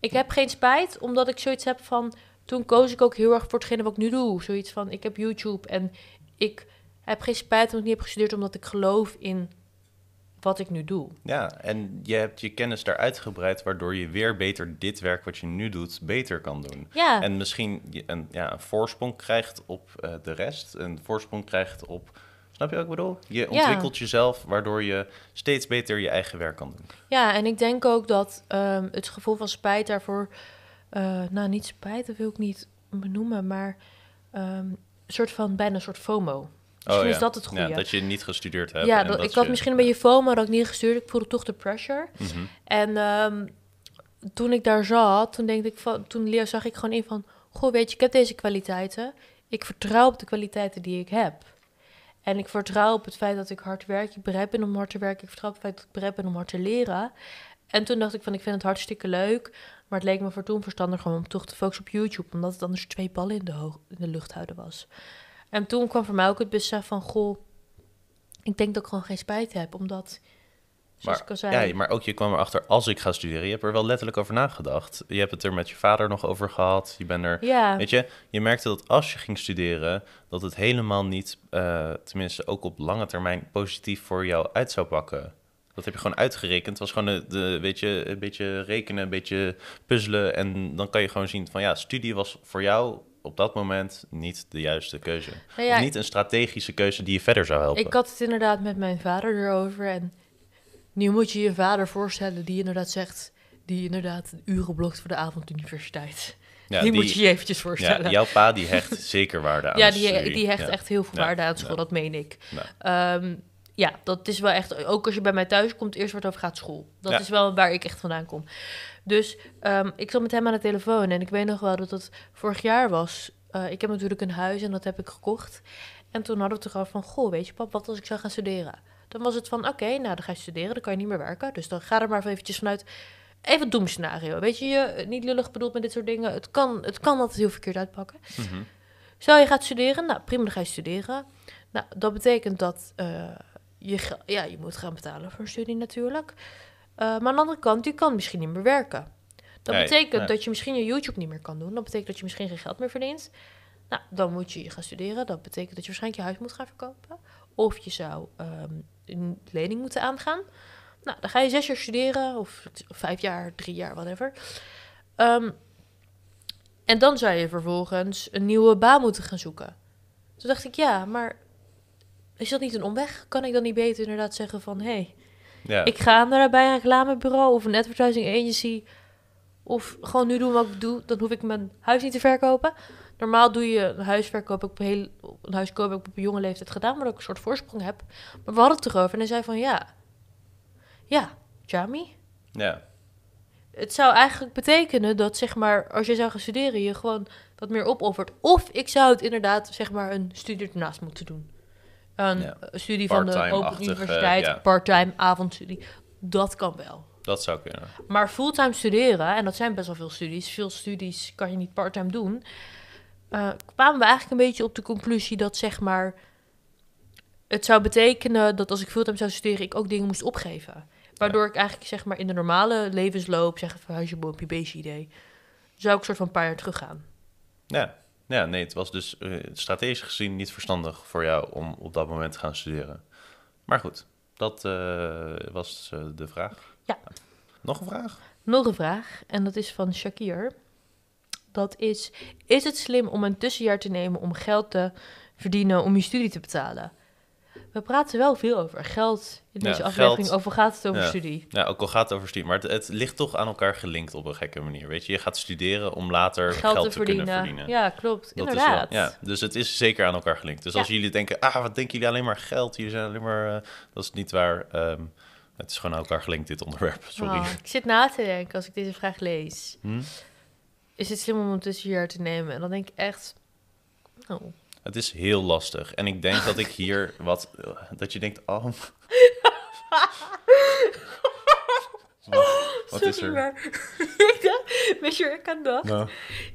ik heb geen spijt, omdat ik zoiets heb van, toen koos ik ook heel erg voor hetgene wat ik nu doe. Zoiets van, ik heb YouTube en ik heb geen spijt dat ik niet heb gestudeerd, omdat ik geloof in wat ik nu doe. Ja, en je hebt je kennis daar uitgebreid, waardoor je weer beter dit werk wat je nu doet, beter kan doen. Ja, En misschien je een, ja, een voorsprong krijgt op eh, de rest. Een voorsprong krijgt op. Snap je wat ik bedoel? Je ontwikkelt jezelf, waardoor je steeds beter je eigen werk kan doen. ja, en ik denk ook dat ehm, het gevoel van spijt daarvoor, eh, nou niet spijt, dat wil ik niet benoemen, maar ehm, een soort van, bijna een soort FOMO. Misschien is dat het goede. Oh Ja, dat je niet gestudeerd hebt. Ja, en dat, dat ik had je- misschien een beetje FOMO dat ik niet gestuurd. Ik voelde toch de pressure. Mhm. En ehm, toen ik daar zat, toen, denk ik van, toen leer- zag ik gewoon in van... goh, weet je, ik heb deze kwaliteiten. Ik vertrouw op de kwaliteiten die ik heb. En ik vertrouw op het feit dat ik hard werk. Ik bereid ben om hard te werken. Ik vertrouw op het feit dat ik bereid ben om hard te leren. En toen dacht ik van, ik vind het hartstikke leuk. Maar het leek me voor toen verstandiger om toch te focussen op YouTube. Omdat het anders twee ballen in de, in de lucht houden was. En toen kwam voor mij ook het besef van, goh, ik denk dat ik gewoon geen spijt heb. Omdat, zoals ik al Maar, zei... ja, maar ook je kwam erachter als ik ga studeren. Je hebt er wel letterlijk over nagedacht. Je hebt het er met je vader nog over gehad. Je bent er ja, Weet je, je merkte dat als je ging studeren, dat het helemaal niet, eh, tenminste ook op lange termijn, positief voor jou uit zou pakken. Dat heb je gewoon uitgerekend. Het was gewoon de, de, weet je, een beetje rekenen, een beetje puzzelen. En dan kan je gewoon zien van ja, studie was voor jou op dat moment niet de juiste keuze. Nou ja, niet een strategische keuze die je verder zou helpen. Ik had het inderdaad met mijn vader erover. En nu moet je je vader voorstellen die inderdaad zegt... die inderdaad uren blokt voor de avonduniversiteit. ja, die, moet je je eventjes voorstellen. ja, jouw pa die hecht zeker waarde aan Ja, die, die hecht Ja. echt heel veel Ja, waarde aan school, dat meen ik. Ehm, ja, dat is wel echt... Ook als je bij mij thuis komt, eerst wordt over gaat school. Dat is wel waar ik echt vandaan kom. Dus ehm, ik zat met hem aan de telefoon en ik weet nog wel dat het vorig jaar was. Eh, ik heb natuurlijk een huis en dat heb ik gekocht. En toen hadden we het erover van, goh, weet je pap, wat als ik zou gaan studeren? Dan was het van, oké, nou dan ga je studeren, dan kan je niet meer werken. Dus dan ga er maar even eventjes vanuit, even het doemscenario. Weet je, je, niet lullig bedoeld met dit soort dingen. Het kan, het kan altijd heel verkeerd uitpakken. mhm. Stel je gaat studeren, nou prima, dan ga je studeren. Nou, dat betekent dat eh, je, ja, je moet gaan betalen voor een studie natuurlijk. Eh, maar aan de andere kant, je kan misschien niet meer werken. Dat Nee, betekent nee. dat je misschien je YouTube niet meer kan doen. Dat betekent dat je misschien geen geld meer verdient. Nou, dan moet je gaan studeren. Dat betekent dat je waarschijnlijk je huis moet gaan verkopen. Of je zou ehm, een lening moeten aangaan. Nou, dan ga je zes jaar studeren, of vijf jaar, drie jaar, whatever. Ehm, en dan zou je vervolgens een nieuwe baan moeten gaan zoeken. Toen dacht ik, ja, maar is dat niet een omweg? Kan ik dan niet beter inderdaad zeggen van... hé, hey, ja. ik ga naar bij een reclamebureau of een advertising agency... of gewoon nu doen wat ik doe, dan hoef ik mijn huis niet te verkopen. Normaal doe je een huisverkoop, heb ik op een, heel, een huiskoop heb ik op een jonge leeftijd gedaan... maar dat ik een soort voorsprong heb. Maar we hadden het erover en hij zei van, ja... Ja, Jami, ja. het zou eigenlijk betekenen dat, zeg maar, als je zou gaan studeren, je gewoon wat meer opoffert. Of ik zou het inderdaad, zeg maar, een studie ernaast moeten doen. Een Ja. studie van de Open Universiteit, ja. part-time avondstudie. Dat kan wel. Dat zou kunnen. Maar fulltime studeren, en dat zijn best wel veel studies, veel studies kan je niet parttime doen. Eh, kwamen we eigenlijk een beetje op de conclusie dat, zeg maar, het zou betekenen dat als ik fulltime zou studeren, ik ook dingen moest opgeven. Waardoor ik eigenlijk, zeg maar, in de normale levensloop, zeg even huisje, boompje, beestje idee, zou ik een soort van een paar jaar teruggaan. Ja. ja, nee, het was dus eh, strategisch gezien niet verstandig voor jou om op dat moment te gaan studeren. Maar goed, dat eh, was de vraag. Ja. Nog een vraag? Nog een vraag, en dat is van Shakir. Dat is, is het slim om een tussenjaar te nemen om geld te verdienen om je studie te betalen? We praten wel veel over geld in Ja, deze geld. aflevering. Over gaat het over Ja. studie? Ja, ook al gaat het over studie, maar het, het ligt toch aan elkaar gelinkt op een gekke manier. Weet je, je gaat studeren om later geld, Geld, te, kunnen verdienen. verdienen. Ja, klopt. Dat is wel- Inderdaad. ja, dus het is zeker aan elkaar gelinkt. Dus als jullie denken, ah, wat denken jullie alleen maar geld? Jullie zijn alleen maar, eh, dat is niet waar. Ehm, het is gewoon aan elkaar gelinkt, dit onderwerp. Sorry. Oh, ik zit na te denken als ik deze vraag lees. Hm? Is het slim om een tussenjaar te nemen? En dan denk ik echt... Oh. Het is heel lastig. En ik denk dat ik hier wat, dat je denkt, oh. wat wat is Sorry, er? maar ik dacht, weet je ik aan dacht? Nou,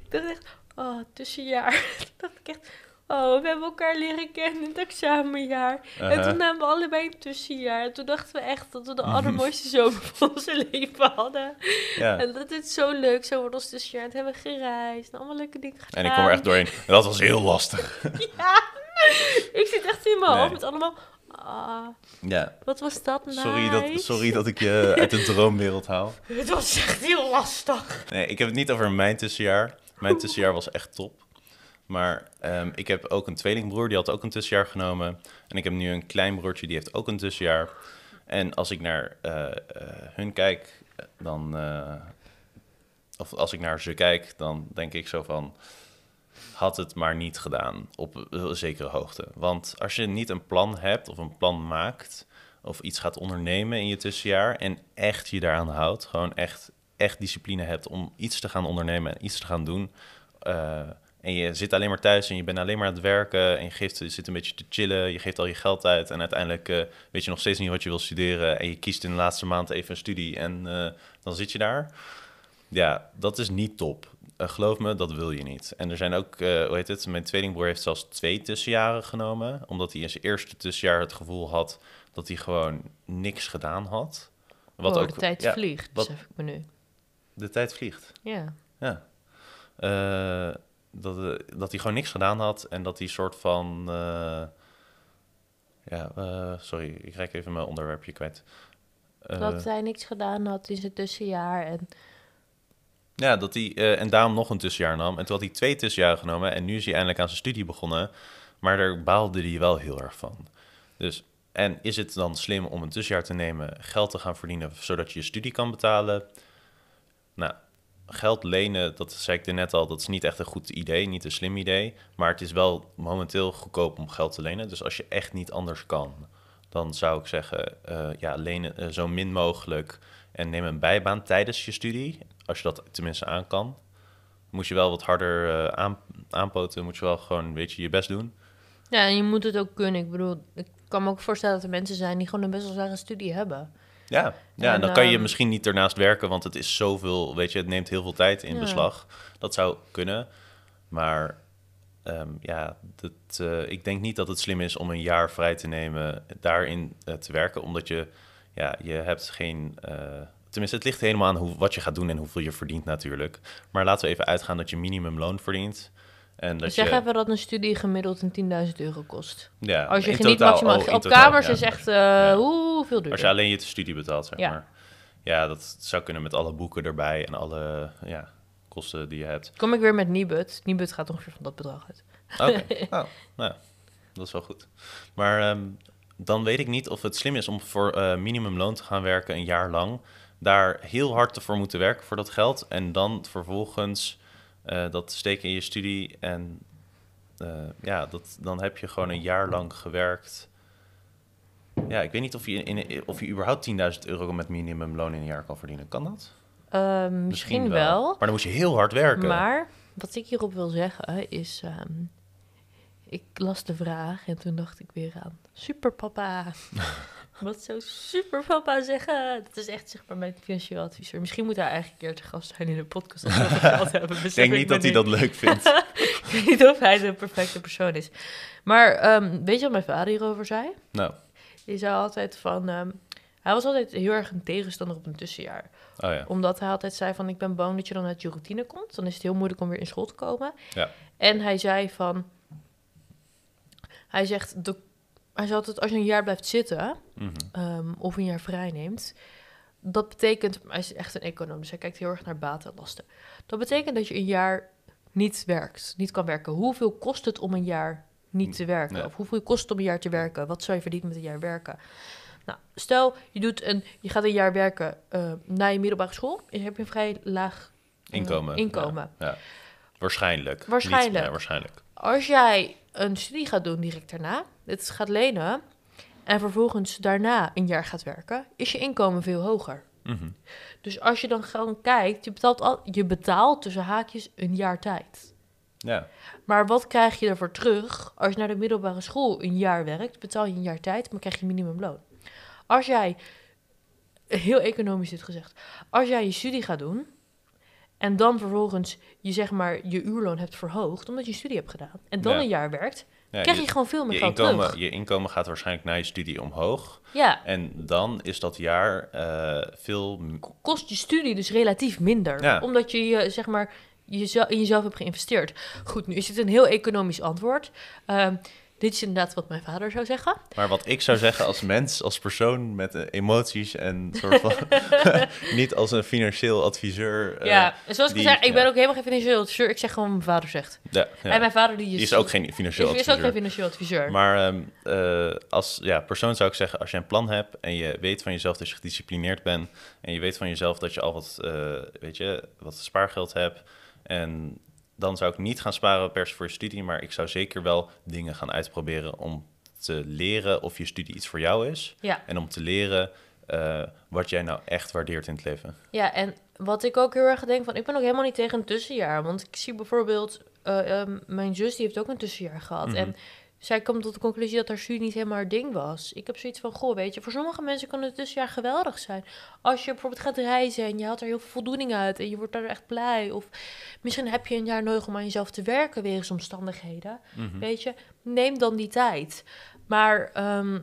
Ik dacht echt, oh, tussenjaar. Dacht ik echt, oh, we hebben elkaar leren kennen in het examenjaar. En toen namen we allebei een tussenjaar. En toen dachten we echt dat we de allermooiste zomer van onze leven hadden. ja. En dat het zo leuk zou worden als tussenjaar. En toen hebben we gereisd en allemaal leuke dingen gedaan. En ik kom er echt doorheen. En dat was heel lastig. Ja, ik zit echt in mijn Nee. hoofd met allemaal, ah, Ja. wat was dat nice. Sorry dat, sorry dat ik je uit de droomwereld haal. Het was echt heel lastig. Nee, ik heb het niet over mijn tussenjaar. Mijn tussenjaar was echt top. Maar ehm, ik heb ook een tweelingbroer, die had ook een tussenjaar genomen. En ik heb nu een klein broertje, die heeft ook een tussenjaar. En als ik naar eh, eh, hun kijk, dan... eh, of als ik naar ze kijk, dan denk ik zo van... Had het maar niet gedaan op een zekere hoogte. Want als je niet een plan hebt of een plan maakt... of iets gaat ondernemen in je tussenjaar... en echt je daaraan houdt, gewoon echt, echt discipline hebt om iets te gaan ondernemen en iets te gaan doen en je zit alleen maar thuis en je bent alleen maar aan het werken en je, geeft, je zit een beetje te chillen, je geeft al je geld uit en uiteindelijk eh, weet je nog steeds niet wat je wil studeren en je kiest in de laatste maand even een studie en eh, dan zit je daar. Ja, dat is niet top. Eh, geloof me, dat wil je niet. En er zijn ook, hoe heet het, mijn tweelingbroer heeft zelfs twee tussenjaren genomen, omdat hij in zijn eerste tussenjaar het gevoel had dat hij gewoon niks gedaan had. Wat oh, de tijd ja, vliegt, wat- besef ik me nu. De tijd vliegt. Ja. Ja. Dat, eh, dat hij gewoon niks gedaan had en dat hij soort van. eh, ja, eh, sorry, ik raak even mijn onderwerpje kwijt. Dat hij niks gedaan had in zijn tussenjaar. En Ja, dat hij en daarom nog een tussenjaar nam. En toen had hij twee tussenjaren genomen en nu is hij eindelijk aan zijn studie begonnen. Maar daar baalde hij wel heel erg van. Dus, en is het dan slim om een tussenjaar te nemen, geld te gaan verdienen, zodat je je studie kan betalen? Nou, geld lenen, dat zei ik er net al, dat is niet echt een goed idee, niet een slim idee. Maar het is wel momenteel goedkoop om geld te lenen. Dus als je echt niet anders kan, dan zou ik zeggen, eh, ja, lenen eh, zo min mogelijk en neem een bijbaan tijdens je studie. Als je dat tenminste aan kan. Moet je wel wat harder eh, aan, aanpoten, moet je wel gewoon een beetje je best doen. ja, en je moet het ook kunnen. Ik bedoel, ik kan me ook voorstellen dat er mensen zijn die gewoon een best wel zware studie hebben. Ja, ja en dan kan je ehm, misschien niet ernaast werken, want het is zoveel, weet je, het neemt heel veel tijd in Ja. beslag. Dat zou kunnen, maar ehm, ja, dat, eh, ik denk niet dat het slim is om een jaar vrij te nemen, daarin eh, te werken, omdat je, ja, je hebt geen, eh, tenminste het ligt helemaal aan hoe, wat je gaat doen en hoeveel je verdient natuurlijk. Maar laten we even uitgaan dat je minimumloon verdient. En dat zeg je, even dat een studie gemiddeld een 10.000 euro kost. ja, Als je geniet totaal- maximaal... oh, op totaal, kamers ja. is echt eh Ja. oeh, veel duurder. Als je alleen je studie betaalt, zeg Ja. maar. Ja, dat zou kunnen met alle boeken erbij en alle ja, kosten die je hebt. Kom ik weer met Nibud. Nibud gaat ongeveer van dat bedrag uit. Oké, oh, nou, dat is wel goed. Maar ehm, dan weet ik niet of het slim is om voor eh, minimumloon te gaan werken een jaar lang. Daar heel hard voor moeten werken voor dat geld. En dan vervolgens eh, dat steken in je studie. En eh, ja, dat, dan heb je gewoon een jaar lang gewerkt. Ja, ik weet niet of je, in, of je überhaupt 10.000 euro met minimumloon in een jaar kan verdienen. Kan dat? Ehm, misschien, wel. Maar dan moet je heel hard werken. Maar wat ik hierop wil zeggen is... ehm, ik las de vraag en toen dacht ik weer aan... Superpapa. wat zou superpapa zeggen? Dat is echt zeg maar mijn financieel adviseur. Misschien moet hij eigenlijk een keer te gast zijn in de podcast. Als we geld hebben. ik denk niet dat hij dat leuk vindt. ik weet niet of hij de perfecte persoon is. Maar ehm, weet je wat mijn vader hierover zei? nou, Die zei altijd van... ehm, hij was altijd heel erg een tegenstander op een tussenjaar. oh ja. Omdat hij altijd zei van... ik ben bang dat je dan uit je routine komt. Dan is het heel moeilijk om weer in school te komen. Ja. En hij zei van... Hij zegt... De, hij zei altijd, als je een jaar blijft zitten... Mhm. ehm, of een jaar vrij neemt... Dat betekent... Hij is echt een econoom, dus hij kijkt heel erg naar baten en lasten. Dat betekent dat je een jaar niet werkt. Niet kan werken. Hoeveel kost het om een jaar niet te werken? Of hoeveel kost het om een jaar te werken? Wat zou je verdienen met een jaar werken? Nou, stel, je, doet een, je gaat een jaar werken eh, na je middelbare school. En je een vrij laag eh, Inkomen. inkomen. Ja, ja. Waarschijnlijk. Waarschijnlijk. Niet, ja, waarschijnlijk. Als jij een studie gaat doen direct daarna, het gaat lenen... en vervolgens daarna een jaar gaat werken... is je inkomen veel hoger. Mhm. Dus als je dan gewoon kijkt, je betaalt, al, je betaalt tussen haakjes een jaar tijd. Ja. Maar wat krijg je ervoor terug als je naar de middelbare school een jaar werkt? Betaal je een jaar tijd, maar krijg je minimumloon. Als jij, heel economisch dit gezegd, als jij je studie gaat doen en dan vervolgens je zeg maar je uurloon hebt verhoogd omdat je studie hebt gedaan en dan Ja. een jaar werkt, Ja, krijg je, gewoon veel meer geld inkomen, terug. je inkomen gaat waarschijnlijk na je studie omhoog. Ja, En dan is dat jaar eh, veel... kost je studie dus relatief minder. Ja. Omdat je je, zeg maar, jezelf, in jezelf hebt geïnvesteerd. Goed, nu is dit een heel economisch antwoord. Ehm, dit is inderdaad wat mijn vader zou zeggen. Maar wat ik zou zeggen als mens, als persoon met eh, emoties en soort van... niet als een financieel adviseur. eh, ja, en zoals ik zei, ik ben ook helemaal geen financieel adviseur. Ik zeg gewoon wat mijn vader zegt. ja, ja. En mijn vader die is, Die is ook geen financieel is, is adviseur. ook geen financieel adviseur. Maar ehm, eh, als ja, persoon zou ik zeggen, als je een plan hebt en je weet van jezelf dat je gedisciplineerd bent en je weet van jezelf dat je al wat, weet je, wat spaargeld hebt en dan zou ik niet gaan sparen per se voor je studie, maar ik zou zeker wel dingen gaan uitproberen om te leren of je studie iets voor jou is ja, en om te leren eh, wat jij nou echt waardeert in het leven. Ja, en wat ik ook heel erg denk van, ik ben ook helemaal niet tegen een tussenjaar. Want ik zie bijvoorbeeld, eh, ehm, mijn zus die heeft ook een tussenjaar gehad. Mhm. En zij komt tot de conclusie dat haar studie niet helemaal haar ding was. Ik heb zoiets van, goh, weet je, voor sommige mensen kan het tussenjaar geweldig zijn. Als je bijvoorbeeld gaat reizen en je haalt er heel veel voldoening uit en je wordt daar echt blij. Of misschien heb je een jaar nodig om aan jezelf te werken wegens omstandigheden. Mhm. Weet je, neem dan die tijd. Maar ehm,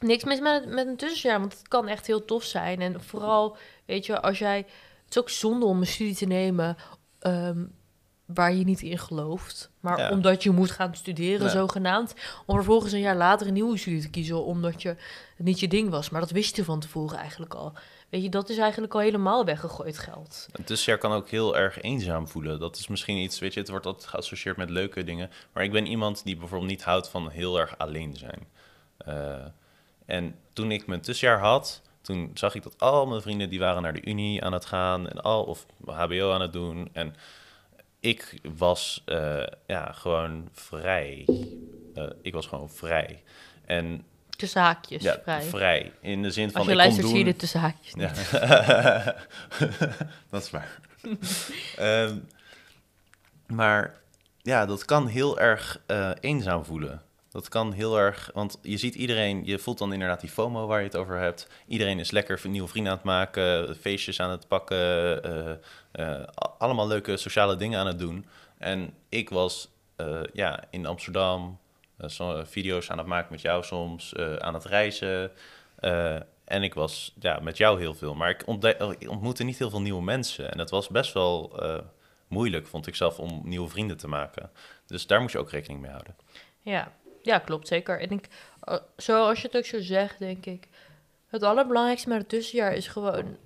niks mis met, met een tussenjaar, want het kan echt heel tof zijn. En vooral, weet je, als jij... Het is ook zonde om een studie te nemen ehm, waar je niet in gelooft. Maar Ja. omdat je moet gaan studeren, Ja. zogenaamd. Om vervolgens een jaar later een nieuwe studie te kiezen, omdat je, het niet je ding was. Maar dat wist je van tevoren eigenlijk al. Weet je, dat is eigenlijk al helemaal weggegooid geld. Een tussenjaar kan ook heel erg eenzaam voelen. Dat is misschien iets, weet je, het wordt altijd geassocieerd met leuke dingen. Maar ik ben iemand die bijvoorbeeld niet houdt van heel erg alleen zijn. Eh, en toen ik mijn tussenjaar had, toen zag ik dat al mijn vrienden die waren naar de unie aan het gaan en al of HBO aan het doen. En ik was eh, ja vrij. vrij. Eh, ik was gewoon vrij. En Tussen haakjes, ja, vrij. vrij. In de zin van Als je ik luistert, zie je de tussen haakjes niet. Ja. dat is waar. Ehm, maar ja, dat kan heel erg eh, eenzaam voelen. Dat kan heel erg, want je ziet iedereen, je voelt dan inderdaad die FOMO waar je het over hebt. Iedereen is lekker nieuwe vrienden aan het maken, feestjes aan het pakken, eh, eh, allemaal leuke sociale dingen aan het doen. En ik was eh, ja, in Amsterdam video's aan het maken met jou soms, aan het reizen. En ik was ja, met jou heel veel. Maar ik, ontde- ik ontmoette niet heel veel nieuwe mensen. En het was best wel moeilijk, vond ik zelf, om nieuwe vrienden te maken. Dus daar moet je ook rekening mee houden. Ja, ja klopt zeker. En ik, eh, zoals je het ook zo zegt, denk ik, het allerbelangrijkste met het tussenjaar is gewoon,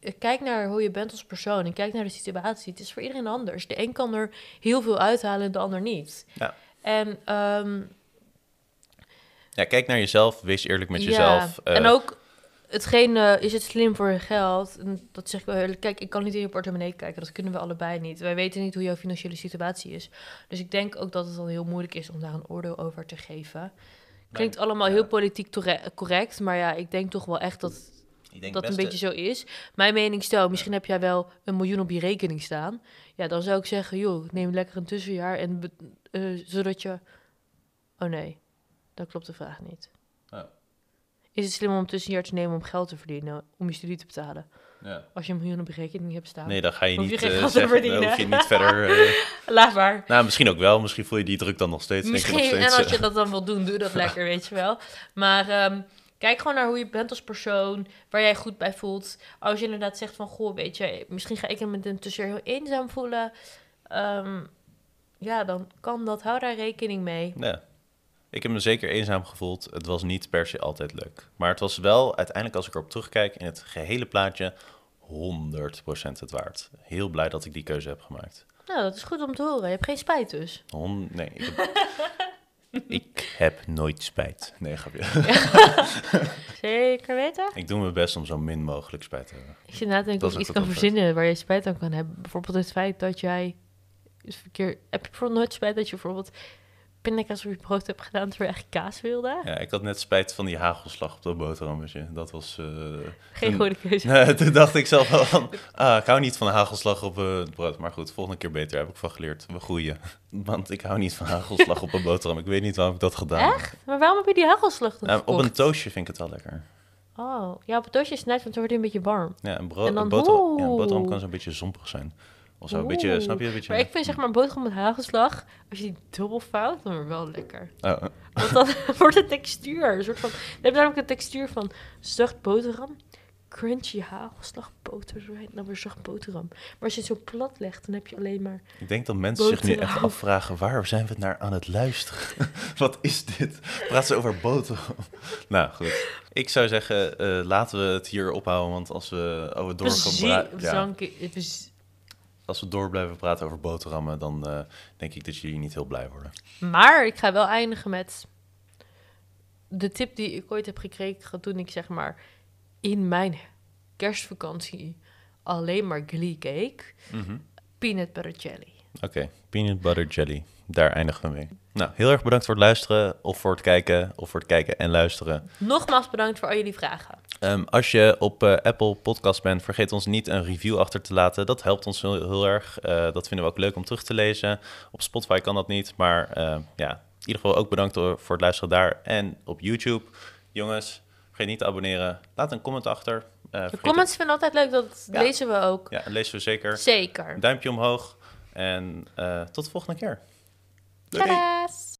eh, kijk naar hoe je bent als persoon en kijk naar de situatie. Het is voor iedereen anders. De een kan er heel veel uithalen en de ander niet. Ja. En, ehm, Ja, kijk naar jezelf, wees eerlijk met ja, jezelf. eh, en ook hetgeen, eh, is het slim voor je geld? En dat zeg ik wel eerlijk. Kijk, ik kan niet in je portemonnee kijken. Dat kunnen we allebei niet. Wij weten niet hoe jouw financiële situatie is. Dus ik denk ook dat het dan heel moeilijk is om daar een oordeel over te geven. Klinkt allemaal ja. heel politiek correct, maar ja, ik denk toch wel echt dat dat een beetje zo is. Mijn mening stel, misschien heb jij wel een miljoen op je rekening staan. Ja, dan zou ik zeggen, joh, neem lekker een tussenjaar en eh, zodat je... Oh nee, dat klopt de vraag niet. Ja. Is het slim om een tussenjaar te nemen om geld te verdienen, om je studie te betalen? Ja. Als je een miljoen op je rekening hebt staan. Nee, dan ga je je niet geen eh, geld te zeggen, dan hoef je niet verder... eh, Laat maar. nou, misschien ook wel. Misschien voel je die druk dan nog steeds. je nog Misschien, en als je eh, dat dan wil doen, doe dat lekker, weet je wel. Maar ehm, kijk gewoon naar hoe je bent als persoon, waar jij goed bij voelt. Als je inderdaad zegt van, goh, weet je, misschien ga ik me met een tussenjaar heel eenzaam voelen. Ehm, ja, dan kan dat. Hou daar rekening mee. Ja. Ik heb me zeker eenzaam gevoeld. Het was niet per se altijd leuk. Maar het was wel, uiteindelijk als ik erop terugkijk, in het gehele plaatje 100% het waard. Heel blij dat ik die keuze heb gemaakt. Nou, dat is goed om te horen. Je hebt geen spijt dus. Hon- nee, ik heb, ik heb nooit spijt. Nee, grapje. Zeker weten? Ik doe mijn best om zo min mogelijk spijt te hebben. Ik zit na te denken of ik iets kan verzinnen waar je spijt aan kan hebben. Bijvoorbeeld het feit dat jij... verkeer, heb je bijvoorbeeld nooit spijt dat je bijvoorbeeld pindakaas op je brood hebt gedaan terwijl je eigenlijk kaas wilde? Ja, ik had net spijt van die hagelslag op dat boterhammetje. Dat was... eh, Geen toen- goede keuze. Toen dacht ik zelf wel van, ah, ik hou niet van hagelslag op eh, het brood. Maar goed, volgende keer beter, heb ik van geleerd. We groeien. Want ik hou niet van hagelslag op een boterham. Ik weet niet waarom ik dat gedaan heb. Echt? Maar waarom heb je die hagelslag dan op een toastje vind ik het wel lekker. Oh, ja, op het toastje is het nice, want dan wordt hij een beetje warm. Ja, een, bro- En dan- een boterham, ja, een boterham kan zo'n beetje zompig zijn. Of zo, een beetje, snap je? Een beetje, Maar ik vind zeg maar boterham met hagelslag, als je die dubbel vouwt, dan wordt het wel lekker. Oh, Want dan wordt het textuur. Een soort van, dan heb je namelijk een textuur van zacht boterham, crunchy hagelslag, boter, dan weer zacht boterham. Maar als je het zo plat legt, dan heb je alleen maar... ik denk dat mensen zich nu echt afvragen, waar zijn we naar aan het luisteren? Wat is dit? Praat ze over boterham? nou, goed. Ik zou zeggen, eh, laten we het hier ophouden, want als we over door gaan Zie- pra- ja, het als we door blijven praten over boterhammen, dan eh, denk ik dat jullie niet heel blij worden. Maar ik ga wel eindigen met de tip die ik ooit heb gekregen toen ik zeg maar in mijn kerstvakantie alleen maar Glee keek. Mhm. Peanut butter jelly. Oké, peanut butter jelly. Daar eindigen we mee. Nou, heel erg bedankt voor het luisteren, of voor het kijken, of voor het kijken en luisteren. Nogmaals bedankt voor al jullie vragen. Ehm, als je op eh, Apple Podcast bent, vergeet ons niet een review achter te laten. Dat helpt ons heel, heel erg. Eh, dat vinden we ook leuk om terug te lezen. Op Spotify kan dat niet, maar eh, ja, in ieder geval ook bedankt voor het luisteren daar. En op YouTube, jongens, vergeet niet te abonneren. Laat een comment achter. Uh, De comments vinden altijd leuk, dat Ja. lezen we ook. het- Ja, lezen we zeker. Zeker. Duimpje omhoog en eh, tot de volgende keer. Doei.